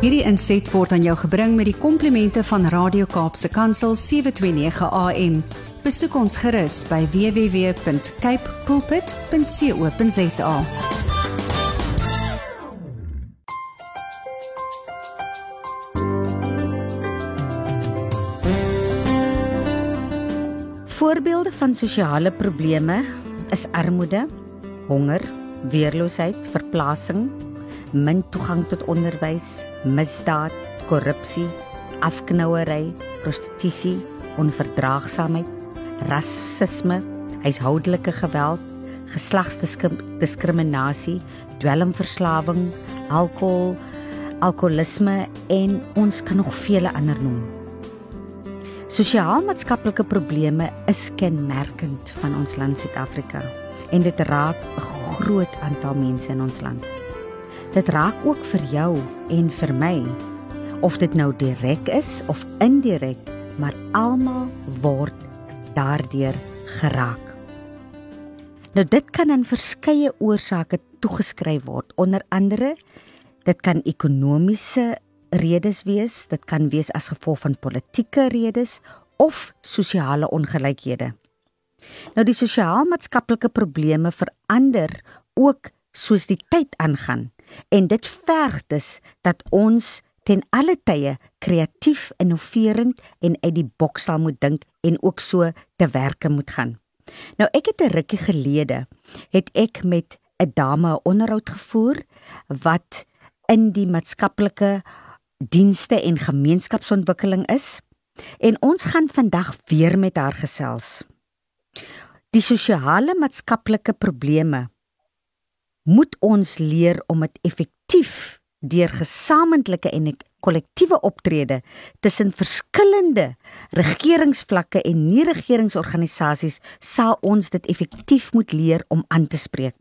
Hierdie inset word aan jou gebring met die komplimente van Radio Kaapse Kansel 729 AM. Besoek ons gerus by www.cape pulpit.co.za. Voorbeelde van sosiale probleme is armoede, honger, weerloosheid, verplasing, min toegang tot onderwys, misdaad, korrupsie, afknouery, prostitusie, onverdraagsaamheid, rasisme, huishoudelike geweld, geslagsdiskriminasie, dwelmverslawing, alkohol, alkoholisme en ons kan nog vele ander noem. Sosiaal-maatskaplike probleme is kenmerkend van ons land Suid-Afrika en dit raak 'n groot aantal mense in ons land. Dit raak ook vir jou en vir my of dit nou direk is of indirek, maar almal word daardeur geraak. Nou dit kan aan verskeie oorsake toegeskryf word, onder andere dit kan ekonomiese redes wees, dit kan wees as gevolg van politieke redes of sosiale ongelykhede. Nou die sosiaal-maatskaplike probleme verander ook soos die tyd aangaan en dit verg dus dat ons ten alle tye kreatief, innoverend en uit die boks sal moet dink en ook so te werke moet gaan. Nou ek het 'n rukkie gelede het ek met 'n dame 'n onderhoud gevoer wat in die maatskaplike dienste en gemeenskapsontwikkeling is en ons gaan vandag weer met haar gesels. Die sosiale maatskaplike probleme moet ons leer om dit effektief deur gesamentlike en kollektiewe optrede tussen verskillende regeringsvlakke en nie-regeringsorganisasies sal ons dit effektief moet leer om aan te spreek.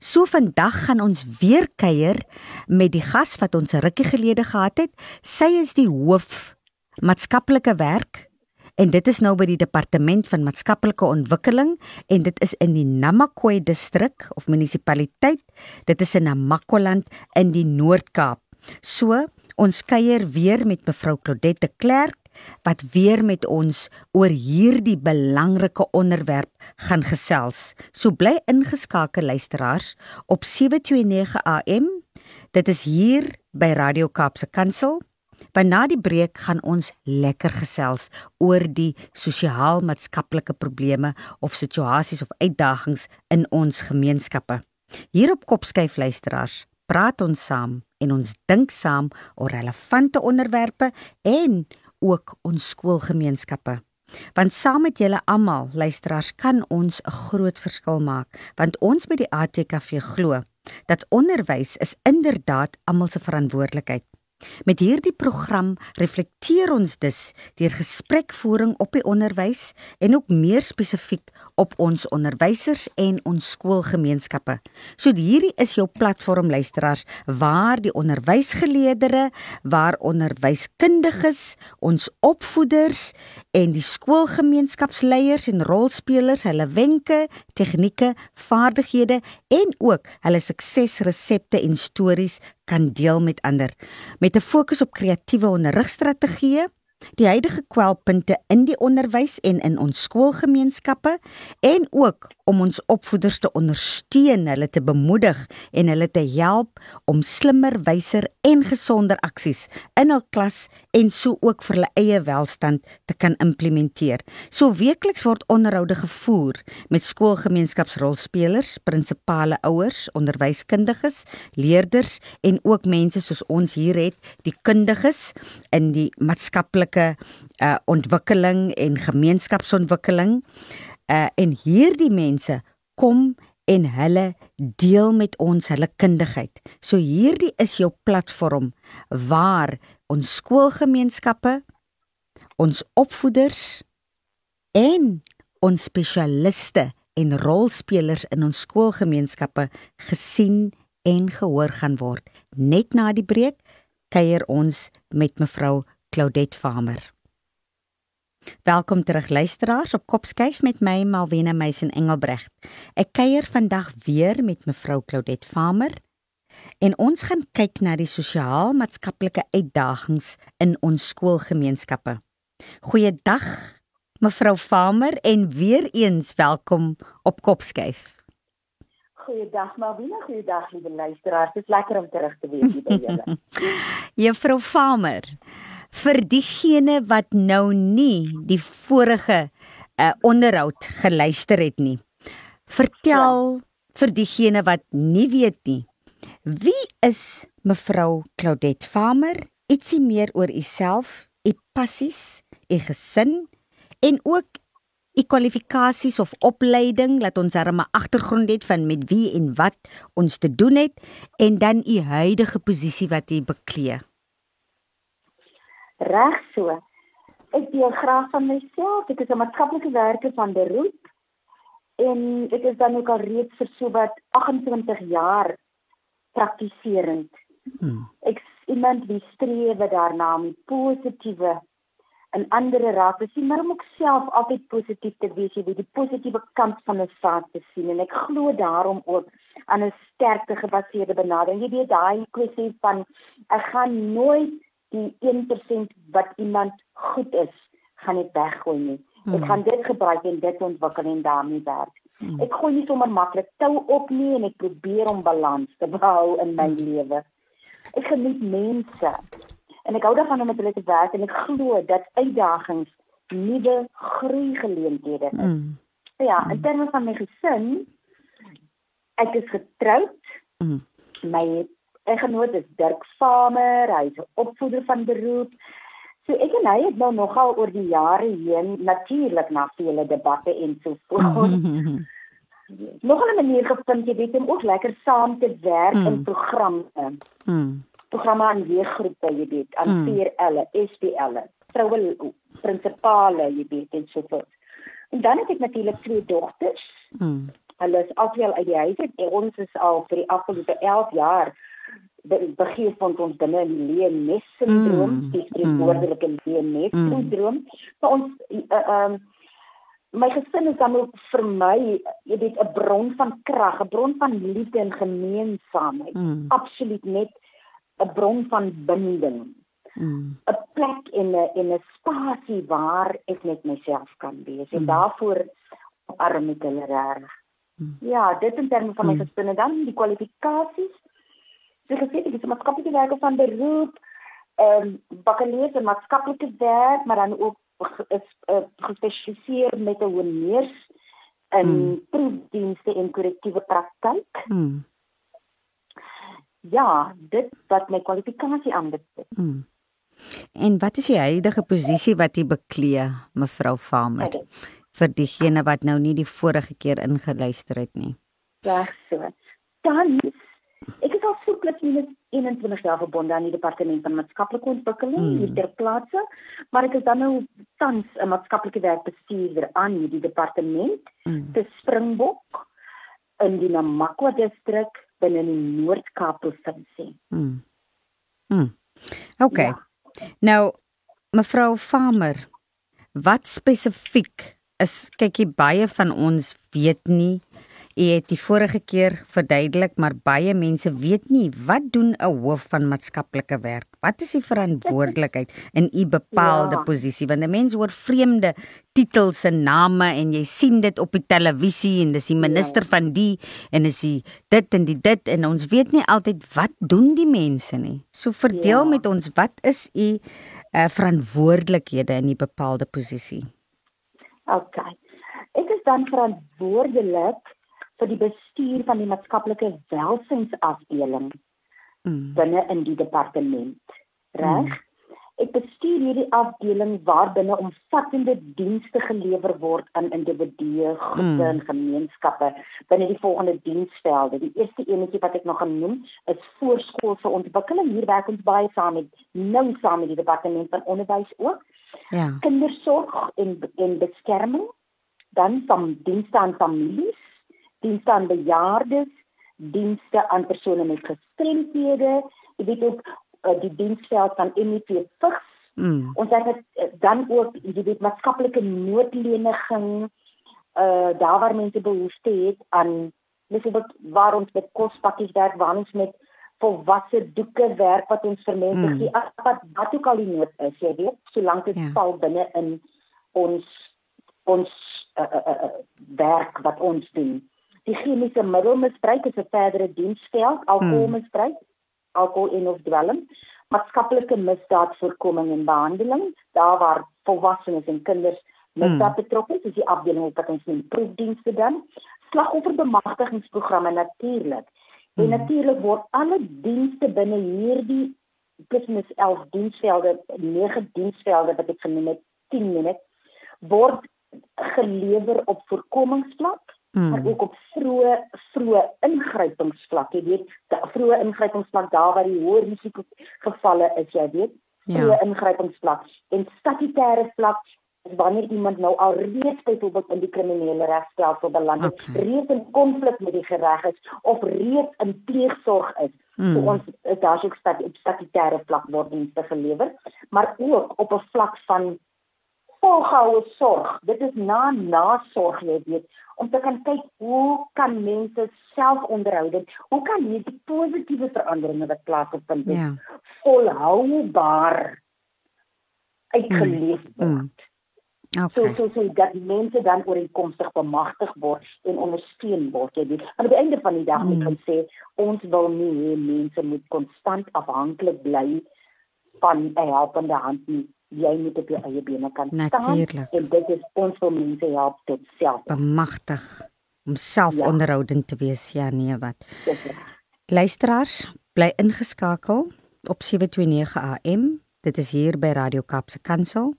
So vandag gaan ons weer kuier met die gas wat ons rukkie gelede gehad het. Sy is die hoof maatskaplike werk en dit is nou by die departement van maatskaplike ontwikkeling en dit is in die Namakwa distrik of munisipaliteit. Dit is in Namakwaland in die Noord-Kaap. So ons kuier weer met mevrou Claudette Clerk wat weer met ons oor hierdie belangrike onderwerp gaan gesels. So bly ingeskakel luisteraars op 729 AM dit is hier by Radio Kaapse Kansel Want na die breek gaan ons lekker gesels oor die sosiaal-maatskaplike probleme of situasies of uitdagings in ons gemeenskappe. Hier op Kopskyf luisteraars, praat ons saam en ons dink saam oor relevante onderwerpe en ook ons skoolgemeenskappe. Want saam met julle almal luisteraars kan ons 'n groot verskil maak, want ons by die ATKV glo dat onderwys is inderdaad almal se verantwoordelikheid. Met hierdie program reflekteer ons dus deur gesprekvoering op die onderwys en ook meer spesifiek op ons onderwysers en ons skoolgemeenskappe. So hierdie is jou platform luisteraars waar die onderwysgeleerders, waar onderwyskundiges, ons opvoeders en die skoolgemeenskapsleiers en rolspelers hulle wenke, tegnieke, vaardighede en ook hulle suksesresepte en stories kan deel met ander met 'n fokus op kreatiewe onderrigstrategieë die huidige kwelpunte in die onderwys en in ons skoolgemeenskappe en ook om ons opvoeders te ondersteun, hulle te bemoedig en hulle te help om slimmer, wyser en gesonder aksies in hul klas en so ook vir hulle eie welstand te kan implementeer. So weekliks word onderhoude gevoer met skoolgemeenskapsrolspelers, prinsipale ouers, onderwyskundiges, leerders en ook mense soos ons hier het, die kundiges in die maatskaplike uh, ontwikkeling en gemeenskapsontwikkeling uh, en hierdie mense kom en hulle deel met ons hulle kundigheid. So hierdie is jou platform waar ons skoolgemeenskappe, ons opvoeders en ons spesialiste en rolspelers in ons skoolgemeenskappe gesien en gehoor gaan word. Net na die breek kuier ons met mevrou Claudette Farmer. Welkom terug luisteraars op Kopskyf met my Malwena Meisen Engelbregt. Ek kuier vandag weer met mevrou Claudette Farmer. En ons gaan kyk na die sosiaal-maatskaplike uitdagings in ons skoolgemeenskappe. Goeiedag, mevrou Farmer en weer eens welkom op Kopskyf. Goeiedag Malvina, goeiedag lieve luisteraars. Dit is lekker om terug te wees hier by julle. Juffrou Farmer, vir diegene wat nou nie die vorige uh, onderhoud geluister het nie. Vertel ja. vir diegene wat nie weet nie. Wie is mevrou Claudette Farmer? Ietsie meer oor u self, u passies, u gesin en ook u kwalifikasies of opleiding, laat ons darem 'n agtergrond het van met wie en wat ons te doen het en dan u huidige posisie wat u beklee. Reg so. Ek deel graag van myself. Ek is 'n maatskaplike werker van beroep en ek is dan ook al reeds vir so wat 28 jaar praktiserend. Hmm. Ek iemand wie streef daarna om positiewe en ander raak te sien, maar om ook self altyd positief te wees, jy weet die positiewe kant van 'n saak te sien en ek glo daarom ook aan 'n sterkte gebaseerde benadering. Jy weet daai kwessie van ek gaan nooit die 1% wat iemand goed is, gaan ek weggooi nie. Ek hmm. gaan dit gebruik en dit ontwikkel en daarmee werk. Hmm. Ek gooi nie sommer maklik tou op nie en ek probeer om balans te behou in my hmm. lewe. Ek geniet mense en ek hou daarvan om met hulle te werk en ek glo dat uitdagings nuwe groei geleenthede is. Mm. Ja, in terme van my gesin, ek is getroud. Mm. My eggenoot is Dirk Farmer, hy's 'n opvoeder van beroep. So ek en hy het nou nogal oor die jare heen natuurlik na vele debatte en so voort. Nog 'n manier gevind jy weet om ook lekker saam te werk mm. in programme. Mm programme aan jeuggroepe, jy weet, aan mm. 4L, SPL, vroue prinsipale, jy weet, en so voort. En dan het ek natuurlik twee dogters. Mm. Hulle is afgeel uit die huis en ons is al vir die afgelope 11 jaar begin van ons binne in die lewe mes sindroom, mm. die spreekwoordelike mm. lewe mes sindroom. Maar ons uh, um, my gesin is dan ook vir my, jy weet, 'n bron van krag, 'n bron van liefde en gemeenskapheid. Mm. Absoluut net 'n bron van binding. 'n mm. plek in 'n in 'n spasie waar ek net myself kan wees en mm. daarvoor arm ek hulle reg. Mm. Ja, dit in terme van my mm. gesinne dan die kwalifikasies. So gesê ek is 'n maatskaplike werker van beroep, ehm um, bakkeleer in maatskaplike werk, maar dan ook is uh, gespesialiseer met 'n honneurs in mm. proefdienste en korrektiewe praktyk. Mm ja, dit wat my kwalifikasie aanbetref. Hmm. En wat is die huidige posisie wat jy beklee, mevrou Farmer? Okay. Vir diegene wat nou nie die vorige keer ingeluister het nie. Reg so. Dan ek is al so klop minus 21 jaar verbonde aan die departement van maatskaplike ontwikkeling hmm. hier ter plaatse, maar ek is dan nou tans 'n maatskaplike werkbestuurder aan hierdie departement hmm. te Springbok in die Namakwa distrik binne die Noord-Kaap provinsie. Mm. Mm. OK. Ja. Nou mevrou Farmer, wat spesifiek is kyk jy baie van ons weet nie U het die vorige keer verduidelik, maar baie mense weet nie wat doen 'n hoof van maatskaplike werk. Wat is die verantwoordelikheid in u bepaalde ja. posisie? Want 'n mens hoor vreemde titels en name en jy sien dit op die televisie en dis die minister ja. van die en is die dit en die dit en ons weet nie altyd wat doen die mense nie. So verdeel ja. met ons wat is u uh, verantwoordelikhede in 'n bepaalde posisie? OK. Ek is dan verantwoordelik vir die bestuur van die maatskaplike welsynsafdeling mm. binne in die departement. Reg? Mm. Ek bestuur hierdie afdeling waarbinne omvattende dienste gelewer word aan individue, groepe mm. en gemeenskappe binne die volgende diensvelde. Die eerste enetjie wat ek nog gaan noem, is voorskoolse ontwikkeling. Hier werk ons baie saam met nou saam met die departement van onderwys ook. Ja. Kindersorg en en beskerming, dan van dienste aan families dienste aan bejaardes, dienste aan persone met gestremthede, jy weet ook uh, die diensveld van MEP vigs. Mm. Ons het uh, dan ook jy weet maatskaplike noodleniging uh daar waar mense behoefte het aan byvoorbeeld waar ons met kospakkies werk, waar ons met volwasse doeke werk wat ons vir mense mm. gee wat wat ook al die nood is jy weet solank dit ja. val binne in ons ons uh, uh, uh, werk wat ons doen die chemiese middelmisbruik is 'n verdere diensveld alkoholmisbruik mm. alkohol en of dwelm maatskaplike misdaadvoorkoming en behandeling daar waar volwassenes en kinders misdaad mm. betrokke is, is die afdeling wat ons noem proefdienste dan slagofferbemagtigingsprogramme natuurlik En hmm. natuurlik word alle dienste binne hierdie business 11 diensvelde, 9 diensvelde wat ek genoem het, 10 minute word gelewer op voorkomingsvlak, mm. maar ook op vroeë vroeë ingrypingsvlak. Jy weet, vroeë ingrypingsvlak daar waar die hoë risiko gevalle is, jy weet, vroeë ja. ingrypingsvlak en statutêre vlak wanneer iemand nou al reeds byvoorbeeld in die kriminele regstelsel beland het, okay. reeds in konflik met die reg is of reeds in pleegsorg is. Mm. So ons daar's ook stat op statutêre vlak word dienste gelewer, maar ook op 'n vlak van volgehoue sorg. Dit is na nasorg, jy weet, om te kan kyk hoe kan mense selfonderhoudend, hoe kan hierdie positiewe veranderinge wat plaasvind. Ja. volhoubaar uitgeleef mm. word. Mm. Okay. So so so dat mense dan ooreenkomstig bemagtig word en ondersteun word. Jy weet, aan die einde van die dag moet mm. ons sê ons wil nie hê mense moet konstant afhanklik bly van 'n helpende hand nie. Jy moet op jou eie bene kan staan. Natuurlijk. En dit is ons wil mense help tot self bemagtig om selfonderhoudend ja. te wees. Ja, nee, wat. Luisteraars, bly ingeskakel op 729 AM. Dit is hier by Radio Kapse Kansel.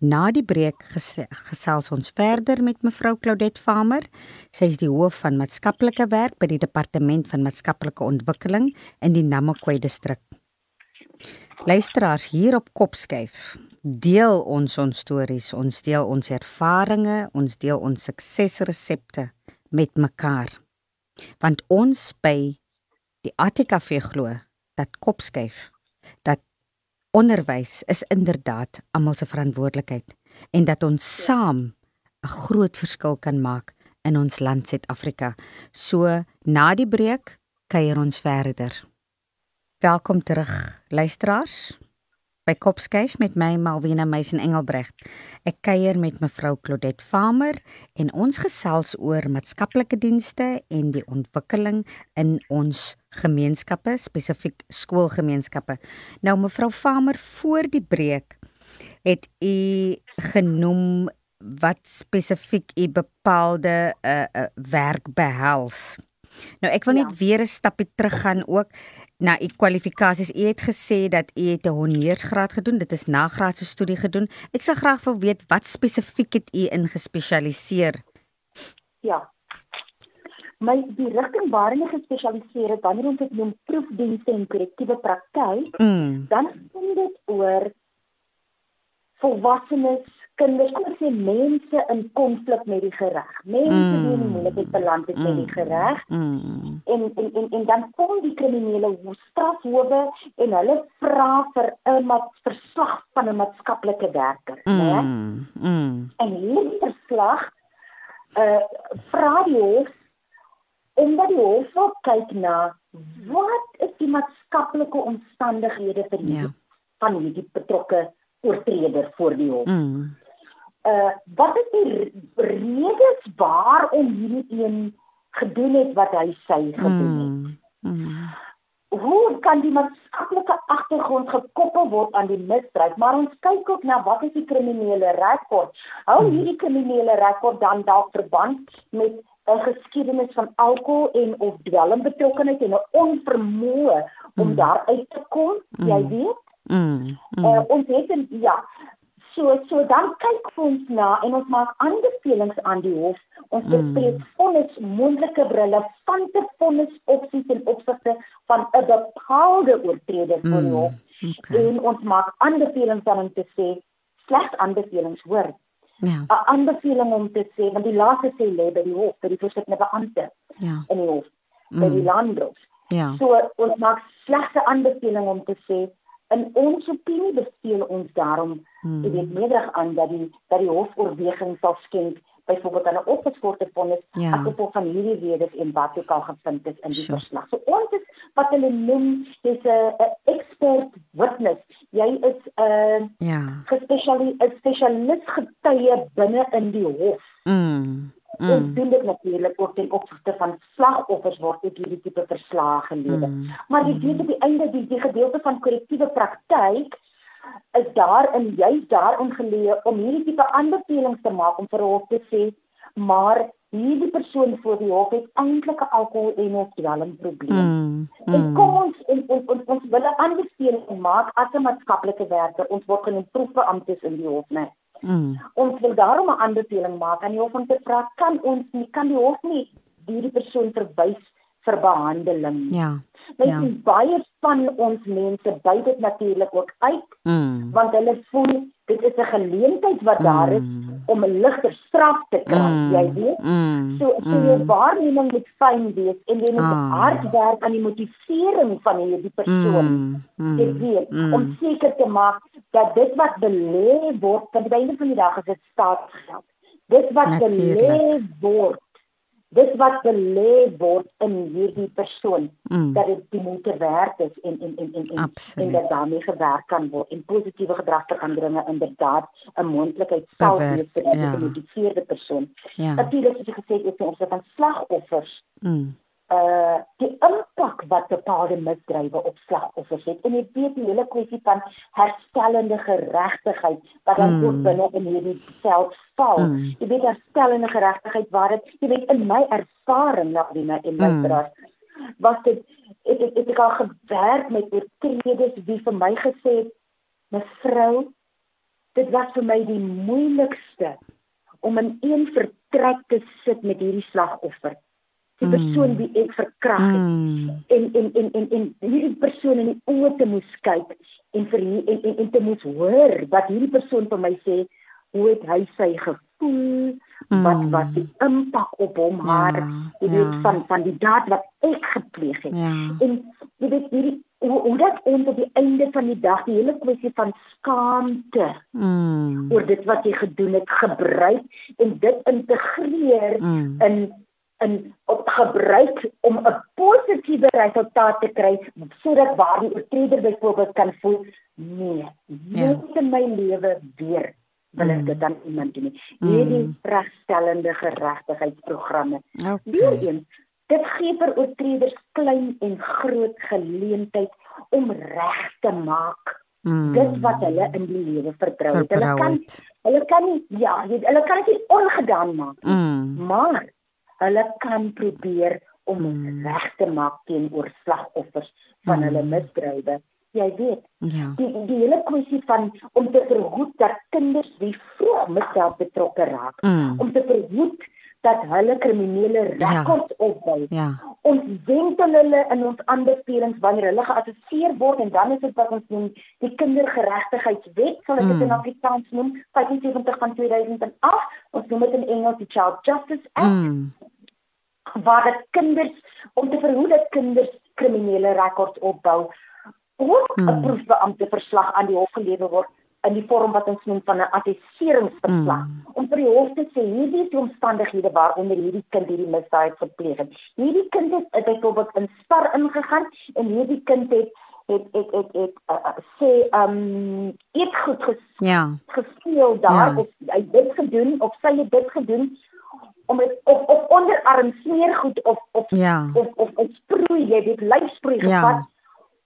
Na die breek gesels ons verder met mevrou Claudette Farmer. Sy is die hoof van maatskaplike werk by die Departement van Maatskaplike Ontwikkeling in die Namakwa distrik. Luisteraars hier op Kopskyf. Deel ons ons stories, ons deel ons ervarings, ons deel ons suksesresepte met mekaar. Want ons by die ATKV glo dat Kopskyf dat onderwys is inderdaad almal se verantwoordelikheid en dat ons saam 'n groot verskil kan maak in ons land Suid-Afrika. So na die breek kuier ons verder. Welkom terug luisteraars by Kopskyf met my Malwena Meisen Engelbregt. Ek kuier met mevrou Claudette Farmer en ons gesels oor maatskaplike dienste en die ontwikkeling in ons gemeenskappe, spesifiek skoolgemeenskappe. Nou mevrou Farmer, voor die breek het u genoem wat spesifiek u bepaalde uh, uh, werk behels. Nou ek wil net ja. weer 'n stapie teruggaan ook na u kwalifikasies. U het gesê dat u het 'n honeursgraad gedoen. Dit is nagraadse studie gedoen. Ek sou graag wil weet wat spesifiek het u in gespesialiseer? Ja. My die rigting waarin ek gespesialiseer het, wanneer ons dit noem proefdienste en korrektiewe praktyk, mm. dan gaan dit oor volwassenes kinders kom sê mense in konflik met die gereg. Mense mm. in moeilikheid beland het mm. met die gereg. Mm. En, en en en dan kom die kriminele strafhowe en hulle vra vir 'n verslag van 'n maatskaplike werker, mm. né? Mm. En hierdie verslag uh vra die hof omdat die hof wil kyk na wat is die maatskaplike omstandighede vir hierdie ja. van hierdie betrokke oortreder voor die hof. Mm uh wat is die redes waarom hierdie een gedoen het wat hy sê gedoen het? Mm, mm. Hoe kan die maatskaplike agtergrond gekoppel word aan die misdrijf? Maar ons kyk ook na wat is die kriminele rekord? Hou mm. hierdie kriminele rekord dan dalk verband met 'n geskiedenis van alkohol en of dwelm betrokkenheid en 'n onvermoë om mm. daar uit te kom, jy weet? Mm. Mm. Uh, ons het en ja, So so dan kyk ons na en ons maak aanbevelings aan die hof. Ons mm. bespreek vonnis moontlike relevante vonnis opsies en opsigte van 'n bepaalde oortreder mm. voor die hof. Okay. En ons maak aanbevelings aan om te sê slegs aanbevelings hoor. Ja. 'n Aanbeveling om te sê want die laaste sê lê by die hof, by die voorsittende beampte. Ja. In die hof. Mm. By die landros. Ja. So ons maak slegs 'n aanbeveling om te sê in ons opinie beveel ons daarom hmm. jy weet nederig aan dat die dat die hof oorweging sal skenk byvoorbeeld aan 'n opgeskorte vonnis Ja. as gevolg van hierdie redes en wat ook al gevind is in die Sure. verslag. So ons is wat hulle noem dis 'n 'n expert witness. Jy is 'n Ja. 'n spesialis getuie binne in die hof. Mm. Mm. Ons doen dit natuurlik ook ten opsigte van slagoffers word ook hierdie tipe verslae gelewer. Mm. Maar die weet op die einde die, die gedeelte van korrektiewe praktyk is daar in juis daarin geleë om hierdie tipe aanbevelings te maak om vir hof te sê maar hierdie persoon voor die hof het eintlik 'n alkohol en of dwelmprobleem. Mm. En kom Mm. ons en ons ons, ons wil 'n aanbeveling maak as 'n maatskaplike werker. Ons word genoem proefbeamptes in die hof, né? Mm. Ons wil daarom 'n aanbeveling maak aan die hof om te vra kan ons nie kan die hof nie hierdie persoon verwys vir behandeling. Ja. Net ja. ja. baie van ons mense by dit natuurlik ook uit Mm. want hulle voel dit is 'n geleentheid wat daar is Mm. om 'n ligter straf te kry, Mm. jy weet. Mm. So so jou waarneming moet fyn wees en jy moet Ah. hard werk aan die motivering van hierdie persoon. Mm. Mm. Jy weet, Mm. om seker te maak dat dit wat belê word, want aan die einde van die dag is dit staatsgeld. Dit wat belê word, dit wat belê word in hierdie persoon, Mm. dat dit die moeite werd is en en en en en, Absoluut. en dat daarmee gewerk kan word en positiewe gedragsveranderinge inderdaad 'n moontlikheid sal wees vir 'n ja. gemotiveerde persoon. Ja. Natuurlik soos ek gesê het, is ons van slagoffers Mm. Uh die impak wat bepaalde misdrywe op slagoffers het en jy weet die hele kwessie van herstellende geregtigheid wat dan Mm. ook binne in hierdie veld val. Mm. Jy weet herstellende geregtigheid waar dit jy weet in my ervaring na die en my Mm. draad was dit ek het, ek het al gewerk met oortreders wie vir my gesê het mevrou dit was vir my die moeilikste om in een vertrek te sit met hierdie slagoffer die Mm. persoon wie ek verkrag het Mm. en en en en en hierdie persoon in die oë te moes kyk en vir hier en, en en te moes hoor wat hierdie persoon vir my sê hoe het hy sy gevoel wat Mm. was die impak op hom haar Ja, jy weet ja. van van die daad wat ek gepleeg het Ja. en jy weet hierdie hoe, hoe dat ons op die einde van die dag die hele kwessie van skaamte Mm. oor dit wat jy gedoen het gebruik en dit integreer Mm. in in op gebruik om 'n positiewe resultaat te kry sodat waar die oortreder byvoorbeeld kan voel nee Ja. nooit in my lewe weer wil ek Mm. dit aan iemand doen nie Mm. hierdie regstellende geregtigheidsprogramme Okay. eens dit gee vir oortreders klein en groot geleentheid om reg te maak Mm. dit wat hulle in die lewe verdrou het. Hulle kan hulle kan nie ja, hulle kan dit ongedaan maak Mm. maar hulle kan probeer om Mm. dit reg te maak teenoor slagoffers van Mm. hulle misdrywe. Jy weet, Ja. die die hele kwessie van om te verhoed dat kinders wie vroeg misdaad betrokke raak, Mm. om te verhoed dat hulle kriminele Ja. rekords opbou. Ja. Ons wentel hulle in ons aanbevelings wanneer hulle geassesseer word en dan is dit wat ons noem die kindergeregtigheidswet, sal ek dit Mm. in Afrikaans noem, 75 van 2008. Ons noem dit in Engels die Child Justice Act Mm. waar dit kinders om te verhoed dat kinders kriminele rekords opbou, ook 'n Mm. proefbeampte verslag aan die hof gelewer word in die vorm wat ons noem van 'n attesteringsverslag Mm. om vir die hof te sê hierdie is die omstandighede waaronder hierdie kind hierdie misdaad gepleeg het. Hierdie kind het het byvoorbeeld in spar ingegaan en hierdie kind het het het het, het uh, sê um eetgoed ges, Ja. gesteel daar Ja. of hy dit gedoen of sy het dit gedoen om dit of of onderarm smeergoed of of Ja. of of 'n sproei, jy weet lyfsproei Ja. gevat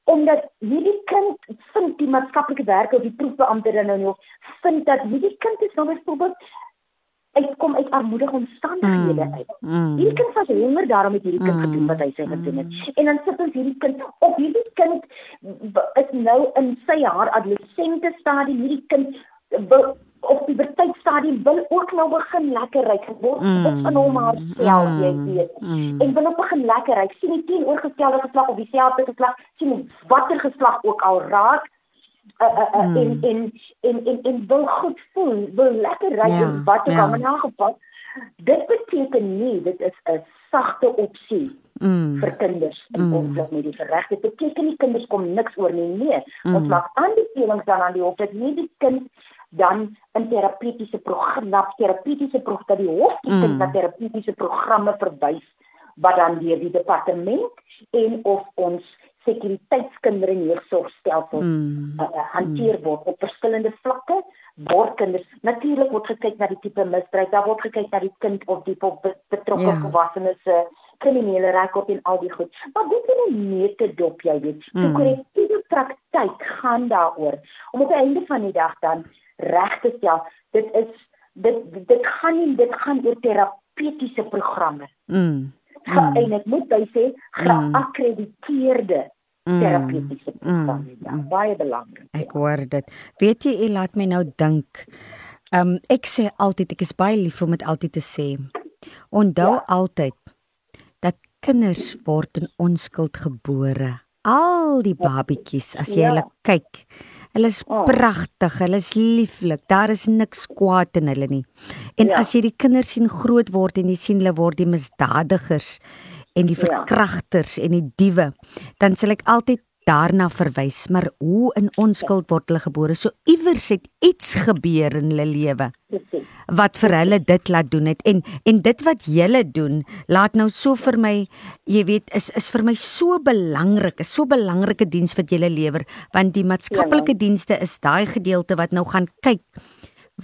omdat hierdie kind vind die maatskaplike werker of die proefbeampte dan nou nog vind dat hierdie kind is nou byvoorbeeld uitkom uit armoedige omstandighede Mm. uit. Mm. Hierdie kind was honger daarom het hierdie kind Mm. gedoen wat hy sê gedoen het. En dan sit ons hierdie kind of hierdie kind is nou in sy haar adolessente stadium hierdie kind wil die tydstadium wil ook nou begin lekker ry. Word Mm. mm. van hom haarself, jy Mm. weet Mm. en wil ook begin lekker ry. Sien nie teenoorgestelde geslag of dieselfde geslag, sien watter geslag ook al raak. Uh, uh, uh, Hmm. en, en en en en wil goed voel, wil lekker ry Ja, en wat ook ja. al nagepas. Dit beteken nie dit is 'n sagte opsie Mm. vir kinders in Mm. konflik met die reg. Dit beteken nie kinders kom niks oor nie. Nee, Mm. ons maak aanbevelings dan aan die hof dat hierdie kind dan in terapeutiese programme, terapeutiese programme dat die hof kies mm. dat terapeutiese programme verwys wat dan deur die departement en of ons sekuriteitskinders en jeugsorgstelsels mm. uh, hanteer mm. word op verskillende vlakke word kinders natuurlik word gekyk na die tipe misbruik daar word gekyk na die kind of die betrokke ja. volwassenes se kriminele rekord en al die goed maar dit is 'n metodop jy weet mm. die korrektiewe praktyk gaan daaroor om op die einde van die dag dan reg te stel dit is dit dit gaan nie dit gaan oor terapeutiese programme mm mm. en ek moet by sê geakkrediteerde mm. terapeutiese programme. Mm. Ja, baie belangrik. Ek hoor dit. Weet jy, jy laat my nou dink. Um, ek sê altyd ek is baie lief om dit altyd te sê. Onthou ja. altyd dat kinders word in onskuld gebore. Al die ja. babetjies as jy ja. hulle kyk. Hulle is oh. pragtig, hulle is lieflik. Daar is niks kwaad in hulle nie. En ja. as jy die kinders sien groot word en jy sien hulle word die misdadigers en die verkragters ja. en die diewe, dan sal ek altyd daarna verwys, maar hoe in onskuld word hulle gebore? So iewers het iets gebeur in hulle lewe wat vir hulle dit laat doen het. En en dit wat julle doen laat nou so vir my jy weet is is vir my so belangrik is so belangrike diens wat julle lewer want die maatskaplike ja, dienste is daai gedeelte wat nou gaan kyk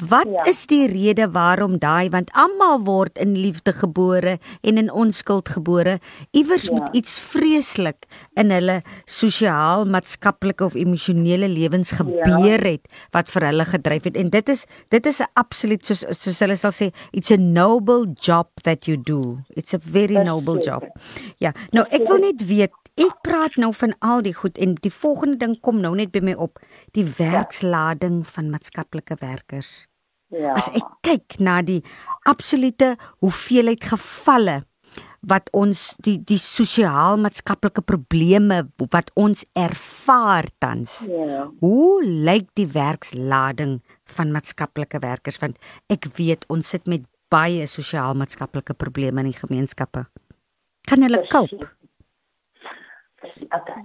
Wat ja. is die rede waarom daai want almal word in liefde gebore en in onskuld gebore. Iewers ja. moet iets vreeslik in hulle sosiaal, maatskaplike of emosionele lewens ja. gebeur ja. het wat vir hulle gedryf het en dit is dit is 'n absoluut soos soos hulle sal sê it's a noble job that you do. It's a very noble job. Ja. Nou ek wil net weet Ek praat nou van al die goed en die volgende ding kom nou net by my op, die werkslading van maatskaplike werkers. Ja. As ek kyk na die absolute hoeveelheid gevalle wat ons die die sosiaal-maatskaplike probleme wat ons ervaar tans. Ja. Hoe lyk die werkslading van maatskaplike werkers want ek weet ons sit met baie sosiaal-maatskaplike probleme in die gemeenskappe. Kan hulle cope? Okay.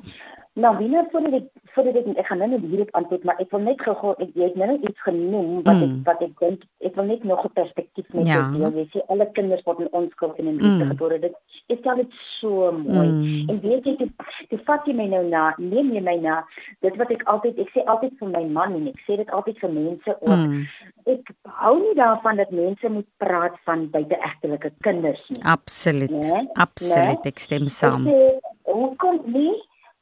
Nou, binne voor dit voor dit ek gaan nou net hierop antwoord, maar ek wil net gou ek jy het nou iets genoem wat mm. ek wat ek dink ek wil net nog 'n perspektief met ja. deel. Jy sê alle kinders word in onskuld en in liefde mm. gebore. Dit is al dit so mooi. Mm. En weet jy dit dit vat jy my nou na, neem jy my na dit wat ek altyd ek sê altyd vir my man en ek sê dit altyd vir mense ook. Mm. Ek hou nie daarvan dat mense moet praat van buiteegtelike kinders nie. Absoluut. Nee? Absoluut, nee? ek stem saam. Hoe kom nie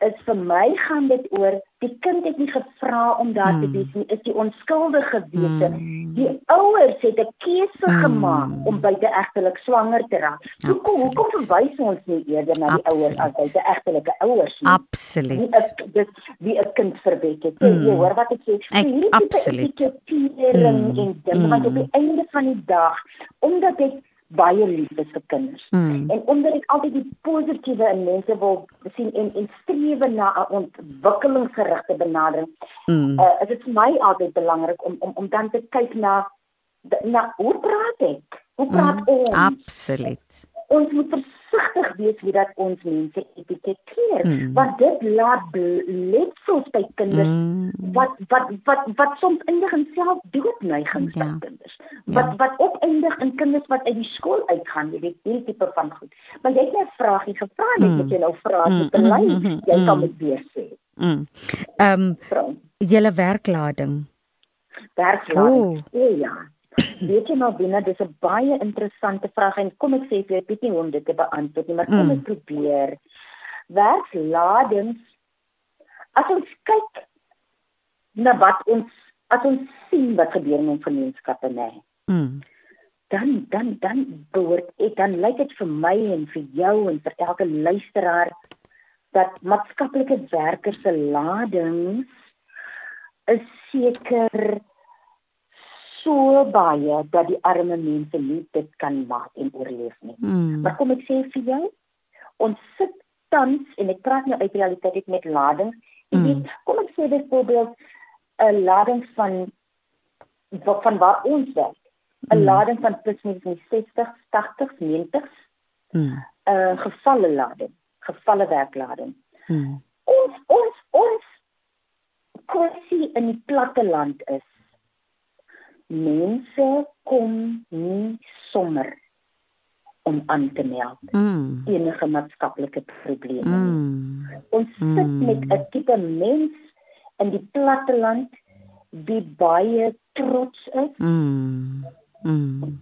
is vir my gaan dit oor die kind het nie gevra om daar mm. te wees nie is die onskuldige wese mm. die ouers het 'n keuse mm. gemaak om buiteegtelik swanger te raak hoekom hoekom verwys ons nie eerder na die Absolute. ouers as buiteegtelike ouers nie absoluut dit wie 'n kind verwek het mm. jy hoor wat ek sê hierdie tipe etikettering mm. en ding mm. wat op die einde van die dag omdat ek baie lief is vir kinders. Mm. En omdat ek altyd die positiewe in mense wil sien en en streef na 'n ontwikkelingsgerigte benadering, mm. uh, is dit vir my altyd belangrik om om om dan te kyk na na hoe praat ek? Hoe praat mm. ons? Absoluut. Ons moet versigtig wees wie dat ons mense etiketeer mm. want dit laat letsels by kinders mm. wat wat wat wat soms eindig in selfdoodneigings ja. by kinders wat ja. wat opeindig in kinders wat uit die skool uitgaan jy weet hierdie tipe van goed maar jy het net 'n vraagie gevra net mm. jy nou vra mm. te lei mm. mm. jy kan dit weer sê mm. ehm um, julle werklading werklading oh. ja Weet jy maar binne dis 'n baie interessante vraag en kom ek sê vir jou weet nie hoe om dit te beantwoord nie, maar kom mm. ek probeer. Werksladings as ons kyk na wat ons as ons sien wat gebeur in ons gemeenskappe nê. Mm. Dan dan dan behoort ek dan lyk dit vir my en vir jou en vir elke luisteraar dat maatskaplike werkers se ladings is seker so baie dat die arme mense nie dit kan maak en oorleef nie. Mm. Maar kom ek sê vir jou, ons sit tans en ek praat nou uit realiteit met ladings. Jy mm. weet, kom ek sê byvoorbeeld 'n lading van van waar ons werk. 'n mm. Lading van tussen 60, 80, 90. 'n mm. uh, gevalle lading, gevalle werklading. Mm. Ons ons ons kwessie in die platte land is mense kom nie sommer om aan te meld Mm. enige maatskaplike probleme. nie. Mm. Ons sit Mm. met 'n tipe mens in die platteland wie baie trots is. Mm. Mm.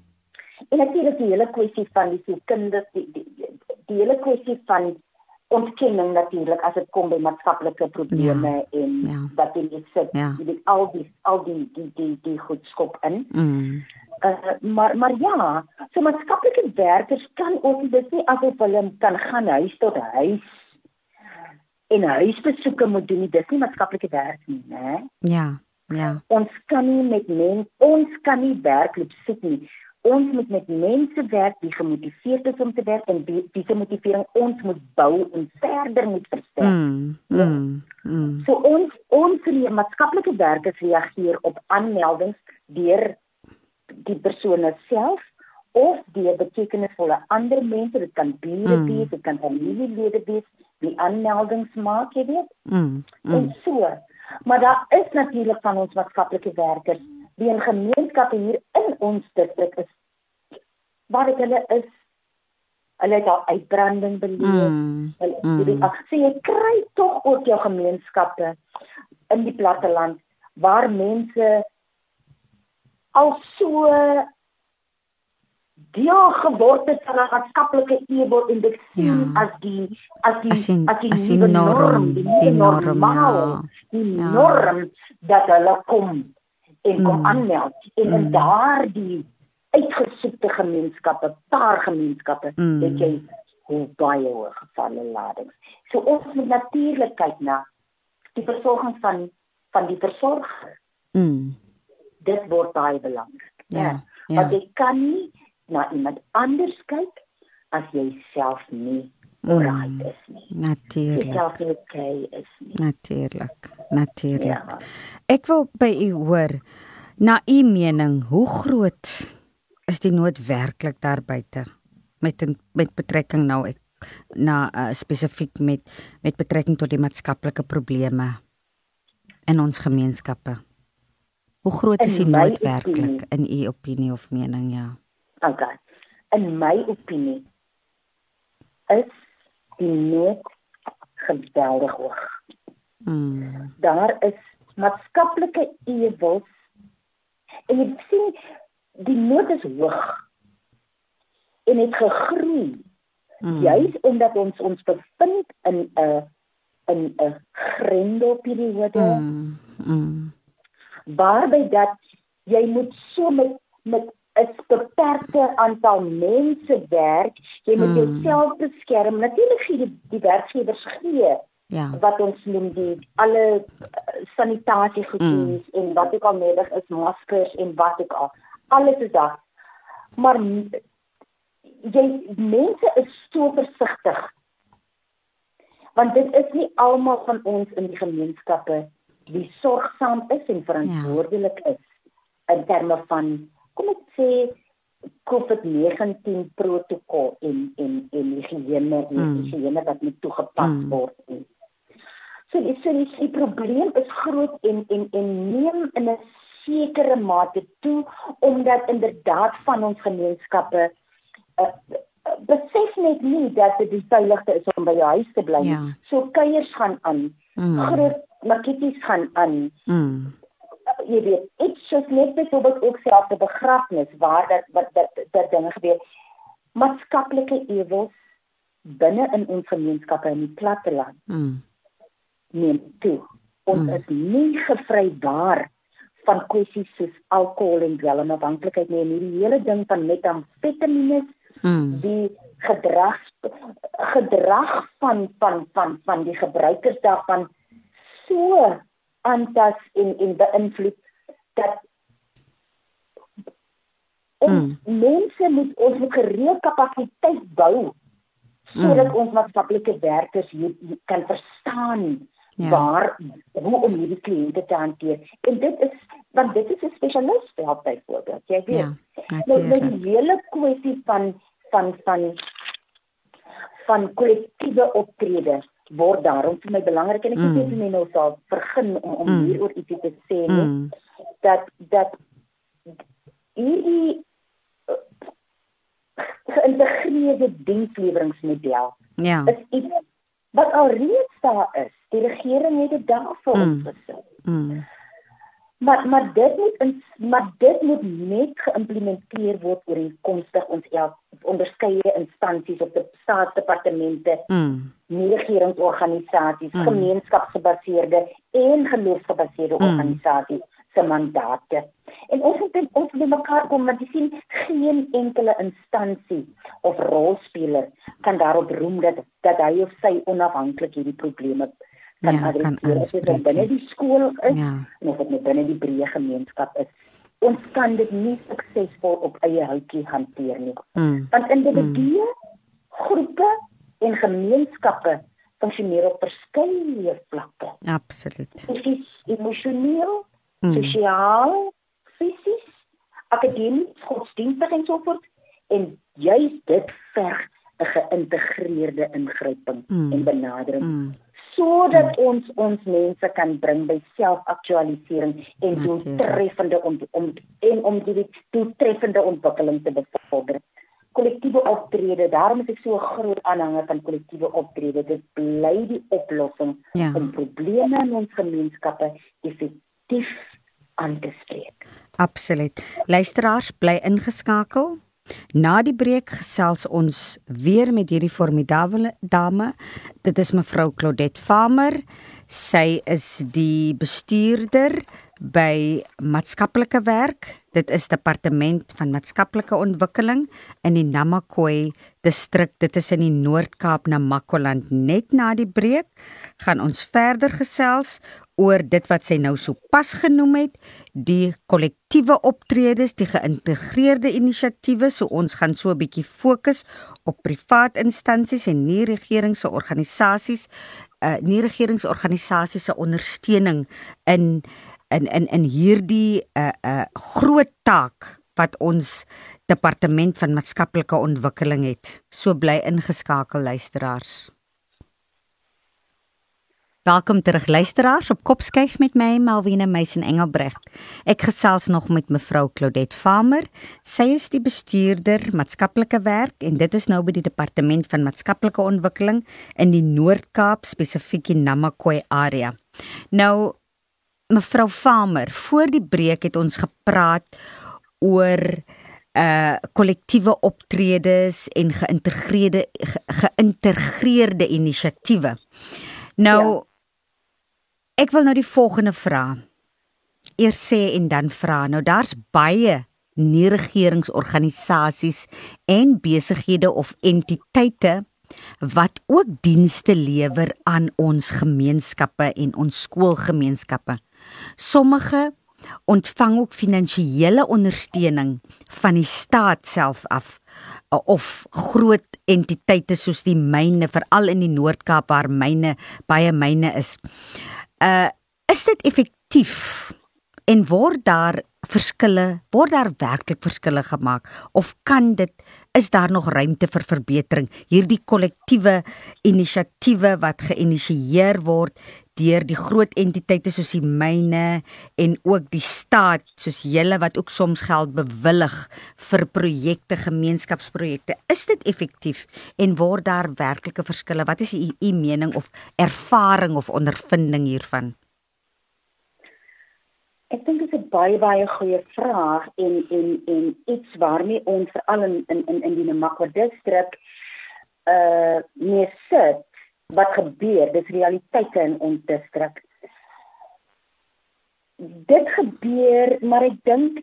En natuurlik die hele kwessie van die sielkundige die, die, die, die hele kwessie van ontkenning natuurlik as dit kom by maatskaplike probleme ja, en ja. wat jy sit Ja. jy weet al die al die die die, die goed skop in. Mm. Uh, maar maar ja, so maatskaplike werkers kan ook dis nie asof hulle kan gaan huis tot huis en huisbesoeke moet doen nie. Dis nie maatskaplike werk nie, né? Ja. Ja. Ons kan nie met mense ons kan nie werkloop sit nie. Ons moet met mense werk wie gemotiveerd is om te werk en wie wie se motivering ons moet bou en verder moet versterk. Mm. Mm. Mm. So ons ons rea- maatskaplike werkers reageer op aanmeldings deur die persone self of deur betekenisvolle ander mense, dit kan bure Mm. wees, dit kan familielede wees wie aanmeldings maak, jy weet. Mm. En Mm. so. Maar daar is natuurlik van ons maatskaplike werkers in gemeenskappe hier in ons distrik is waar dit hulle is. Hulle het al uitbranding beleef. Mm. Hulle Mm. weet ag sê jy kry tog ook jou gemeenskappe in die platteland waar mense al so deel geword het van 'n maatskaplike ewel en dit sien Ja. as die as die As die- as die, as die nuwe norm, die, die norm, normaal, ja. die Ja. norm dat hulle kom en kom Mm. aanmeld en in Mm. daardie uitgesoekte gemeenskappe, paar gemeenskappe, Mm. weet jy hoe baie hoë gevalle ladings. So ons moet natuurlik kyk na die versorging van van die versorger. Mm. Dit word baie belangrik. Ja, ja. Want jy kan nie na iemand anders kyk as jy self nie Mm. alright is nie. Natuurlik. self nie okay is nie. Natuurlik. Natuurlik. Ja. Ek wil by u hoor na u mening, hoe groot is die nood werklik daar buite met met betrekking nou ek na uh, spesifiek met met betrekking tot die maatskaplike probleme in ons gemeenskappe. Hoe groot is die nood werklik in u opinie of mening ja? Okay. In my opinie is die nood geweldig hoog. Mm. Daar is maatskaplike ewels en jy sien die nood is hoog en het gegroei Mm. juis omdat ons ons bevind in 'n in 'n grendelperiode Mm. Mm. waarby dat jy moet so met met 'n beperkte aantal mense werk. Jy moet Mm. jouself beskerm. Natuurlik gee die, die werkgewers gee Ja. wat ons noem die alle uh, sanitasiegoedjies mm. en wat ook al nodig is, maskers en wat ook al. Alles is daar. Maar jy mense is so versigtig. Want dit is nie almal van ons in die gemeenskappe wie sorgsaam is en verantwoordelik is in terme van kom ek sê COVID-19 protokol en en en higiëne en Mm. higiëne wat moet toegepas Mm. word. nie. So die so die, die probleem is groot en en en neem in 'n sekere mate toe omdat inderdaad van ons gemeenskappe uh, besef net nie dat dit die veiligste is om by jou huis te bly nie. Ja. So kuiers gaan aan. Mm. Groot makkies gaan aan. Mm. Jy weet, iets soos net byvoorbeeld ook selfs 'n begrafnis waar dat wat dat, dat, dinge gebeur. Maatskaplike ewels binne in ons gemeenskappe in die platteland Mm. neem toe. Ons Mm. is nie gevrywaar van kwessies soos alkohol en dwelmafhanklikheid nie. En hierdie hele ding van metamfetamines, Mm. die gedrag gedrag van van van van die gebruikers daarvan so aantas en en beïnvloed dat ons Mm. mense moet ons moet gereeld kapasiteit bou sodat Mm. ons maatskaplike werkers hier, hier kan verstaan Ja. waar hoe om hierdie kliënte te hanteer. En dit is want dit is 'n spesialis help byvoorbeeld. Jy weet. Ja. Nou nou die hele kwessie van van van van kollektiewe optrede word daarom vir my belangrik en ek Mm. weet mm. nou sal begin om om Mm. hieroor ietsie te sê nie Mm. dat dat hierdie uh, geïntegreerde diensleweringsmodel Ja. is iets wat alreeds daar is. Die regering het dit daar vir ons Mm. gesit. Mm. Maar maar dit moet in, maar dit moet net geïmplementeer word ooreenkomstig ons el, onderskeie instansies op die staatsdepartemente, Mm. regeringsorganisasies, Mm. gemeenskapsgebaseerde en geloofsgebaseerde Mm. organisasies se mandate. En ons moet ons moet mekaar kom want jy sien geen enkele instansie of rolspeler kan daarop roem dat dat hy of sy onafhanklik hierdie probleme kan Ja, kan adresseer. Dit is aanspreek, binne ja. die skool is Ja. en of dit nou binne die breë gemeenskap is. Ons kan dit nie suksesvol op eie houtjie hanteer nie. Mm. Want individue, groepe en gemeenskappe funksioneer op verskeie vlakke. Absoluut. Fisies, emosioneel, Mm. sosiaal, fisies, akademies, godsdienstig en so voort. En juis dit verg 'n geïntegreerde ingryping Mm. en benadering Mm. Sodat ons ons mense kan bring by selfaktualisering en doeltreffende om, om en om die doeltreffende ontwikkeling te bevorder. Kollektiewe optrede, daarom is ek so 'n groot aanhanger van kollektiewe optrede. Dit bly die oplossing Ja. om probleme in ons gemeenskappe effektief aan te spreek. Absoluut. Luisteraars, bly ingeskakel. Na die breek gesels ons weer met hierdie formidable dame. Dit is mevrou Claudette Farmer. Sy is die bestuurder by maatskaplike werk. Dit is departement van maatskaplike ontwikkeling in die Namakwa distrik. Dit is in die Noord-Kaap Namakoland. Net na die breek gaan ons verder gesels oor dit wat sy nou sopas genoem het, die kollektiewe optredes, die geïntegreerde inisiatiewe, so ons gaan so 'n bietjie fokus op privaat instansies en nie regeringse organisasies, uh nie regeringsorganisasies se ondersteuning in in in in hierdie uh uh groot taak wat ons departement van maatskaplike ontwikkeling het. So bly ingeskakel luisteraars. Welkom terug luisteraars op Kopskyf met my Malwena Meisen Engelbregt. Ek gesels nog met mevrou Claudette Farmer. Sy is die bestuurder maatskaplike werk en dit is nou by die departement van maatskaplike ontwikkeling in die Noord-Kaap spesifiek in Namakwa area. Nou mevrou Farmer, voor die breek het ons gepraat oor uh kollektiewe optredes en geïntegreerde ge, geïntegreerde inisiatiewe. Nou ja. ek wil nou die volgende vra. Eers sê en dan vra. Nou daar's baie nie-regeringsorganisasies en besighede of entiteite wat ook dienste lewer aan ons gemeenskappe en ons skoolgemeenskappe. Sommige ontvang ook finansiële ondersteuning van die staat self af uh, of groot entiteite soos die myne veral in die Noord-Kaap waar myne baie myne is. Uh is dit effektief en word daar verskille word daar werklik verskille gemaak of kan dit is daar nog ruimte vir verbetering hierdie kollektiewe inisiatiewe wat geïnisieer word deur die groot entiteite soos die myne en ook die staat soos julle wat ook soms geld bewillig vir projekte gemeenskapsprojekte. Is dit effektief en word daar werklike verskille? Wat is u, u mening of ervaring of ondervinding hiervan? Ek dink dit is 'n baie baie goeie vraag en en en iets waarmee ons veral in in in, in die Namakwa distrik uh mee sit wat gebeur, dis realiteite in ons distrik. Dit gebeur, maar ek dink